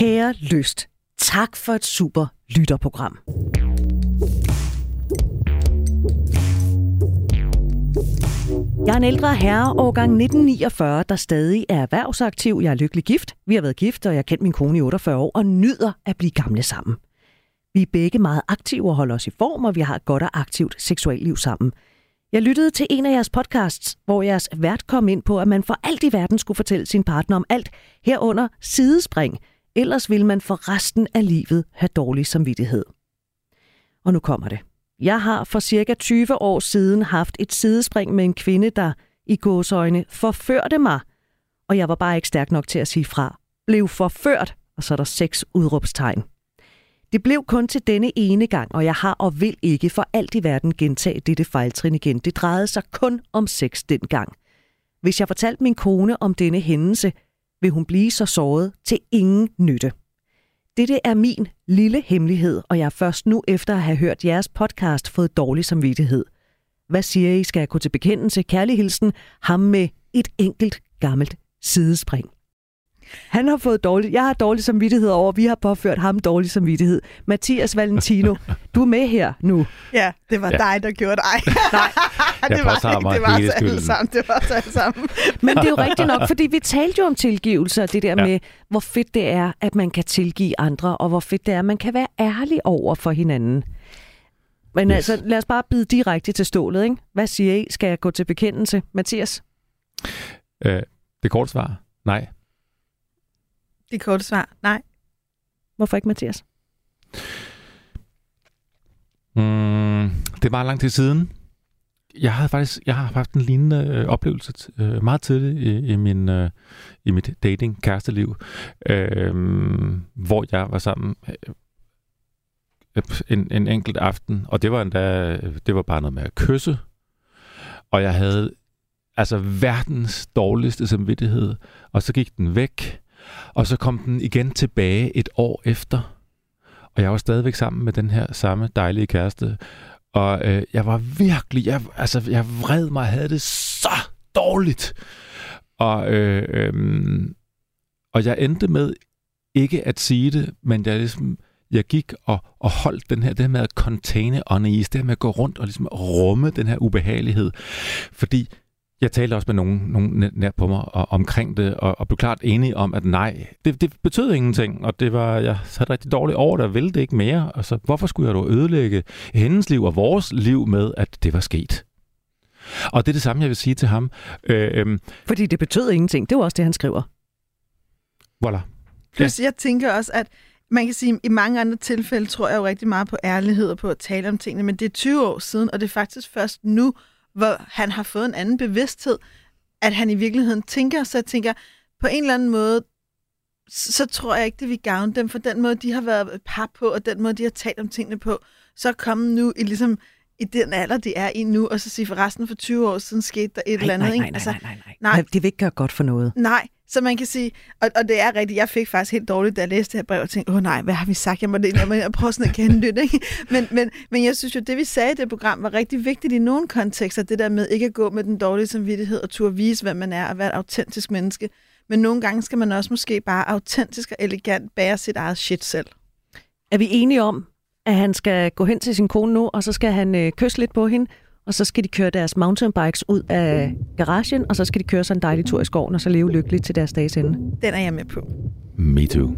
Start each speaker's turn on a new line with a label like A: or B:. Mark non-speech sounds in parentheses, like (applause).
A: Kære Lyst, tak for et super lytterprogram. Jeg er en ældre herre, årgang 1949, der stadig er erhvervsaktiv. Jeg er lykkelig gift. Vi har været gift, og jeg har kendt min kone i 48 år og nyder at blive gamle sammen. Vi er begge meget aktive og holder os i form, og vi har et godt og aktivt seksuelt liv sammen. Jeg lyttede til en af jeres podcasts, hvor jeres vært kom ind på, at man for alt i verden skulle fortælle sin partner om alt, herunder sidespring. Ellers vil man for resten af livet have dårlig samvittighed. Og nu kommer det. Jeg har for cirka 20 år siden haft et sidespring med en kvinde, der i gåsøjne forførte mig. Og jeg var bare ikke stærk nok til at sige fra. Blev forført, og så er der seks udråbstegn. Det blev kun til denne ene gang, og jeg har og vil ikke for alt i verden gentage dette fejltrin igen. Det drejede sig kun om sex dengang. Hvis jeg fortalte min kone om denne hændelse, vil hun blive så såret til ingen nytte. Dette er min lille hemmelighed, og jeg er først nu efter at have hørt jeres podcast fået dårlig samvittighed. Hvad siger I? Skal jeg gå til bekendelse? Kærlig hilsen, ham med et enkelt gammelt sidespring. Han har fået dårligt. Jeg har dårlig samvittighed over, vi har påført ham dårlig samvittighed. Mathias Valentino, (laughs) du er med her nu.
B: Ja, det var ja. dig, der gjorde dig. (laughs)
A: Nej,
B: det var, ikke, det var os alle sammen. Det var os alle sammen. (laughs)
A: Men det er jo rigtigt nok, fordi vi talte jo om tilgivelse, og det der ja. med, hvor fedt det er, at man kan tilgive andre, og hvor fedt det er, at man kan være ærlig over for hinanden. Men yes. altså, lad os bare bide direkte til stålet, ikke? Hvad siger I? Skal jeg gå til bekendelse? Mathias?
C: Øh, det korte svar, nej.
B: Det korte svar, nej.
A: Hvorfor ikke, Mathias?
C: Mm, det er meget lang tid siden. Jeg havde faktisk jeg har haft en lignende øh, oplevelse øh, meget tidligt i, i, min, øh, i mit dating kæresteliv, øh, hvor jeg var sammen øh, en, en enkelt aften, og det var endda, det var bare noget med at kysse, og jeg havde altså verdens dårligste samvittighed, og så gik den væk, og så kom den igen tilbage et år efter. Og jeg var stadigvæk sammen med den her samme dejlige kæreste. Og øh, jeg var virkelig, jeg, altså jeg vred mig, havde det så dårligt. Og, øh, øh, og jeg endte med ikke at sige det, men jeg ligesom, jeg gik og, og holdt den her, det her med at containe unease, det her med at gå rundt og ligesom rumme den her ubehagelighed. Fordi jeg talte også med nogen, nogen nær på mig og, omkring det, og, og blev klart enig om, at nej, det, det betød ingenting, og det var, jeg havde rigtig dårligt over det, og ville det ikke mere. Altså, hvorfor skulle jeg dog ødelægge hendes liv og vores liv med, at det var sket? Og det er det samme, jeg vil sige til ham. Øh, øh,
A: Fordi det betød ingenting. Det var også det, han skriver.
C: Voilà.
B: Plus, ja. jeg tænker også, at man kan sige, at i mange andre tilfælde tror jeg jo rigtig meget på ærlighed og på at tale om tingene, men det er 20 år siden, og det er faktisk først nu, hvor han har fået en anden bevidsthed, at han i virkeligheden tænker, så jeg tænker, på en eller anden måde, så tror jeg ikke, det vil gavne dem, for den måde, de har været par på, og den måde, de har talt om tingene på, så er kommet nu i ligesom i den alder, de er i nu, og så sige, for resten for 20 år siden skete der et
A: nej,
B: eller andet.
A: Nej, nej, nej, altså, nej, nej, nej. nej. Det vil ikke gøre godt for noget.
B: Nej, så man kan sige, og, og det er rigtigt, jeg fik faktisk helt dårligt, da jeg læste det her brev, og tænkte, åh oh, nej, hvad har vi sagt? Jeg må, jeg må prøve sådan at kende det, ikke? Men, men, men jeg synes jo, det vi sagde i det program var rigtig vigtigt i nogle kontekster, det der med ikke at gå med den dårlige samvittighed og turde vise, hvem man er, og være et autentisk menneske. Men nogle gange skal man også måske bare autentisk og elegant bære sit eget shit selv.
A: Er vi enige om, at han skal gå hen til sin kone nu, og så skal han øh, kysse lidt på hende, og så skal de køre deres mountainbikes ud af garagen, og så skal de køre sig en dejlig tur i skoven, og så leve lykkeligt til deres dages ende.
B: Den er jeg med på.
C: Me too.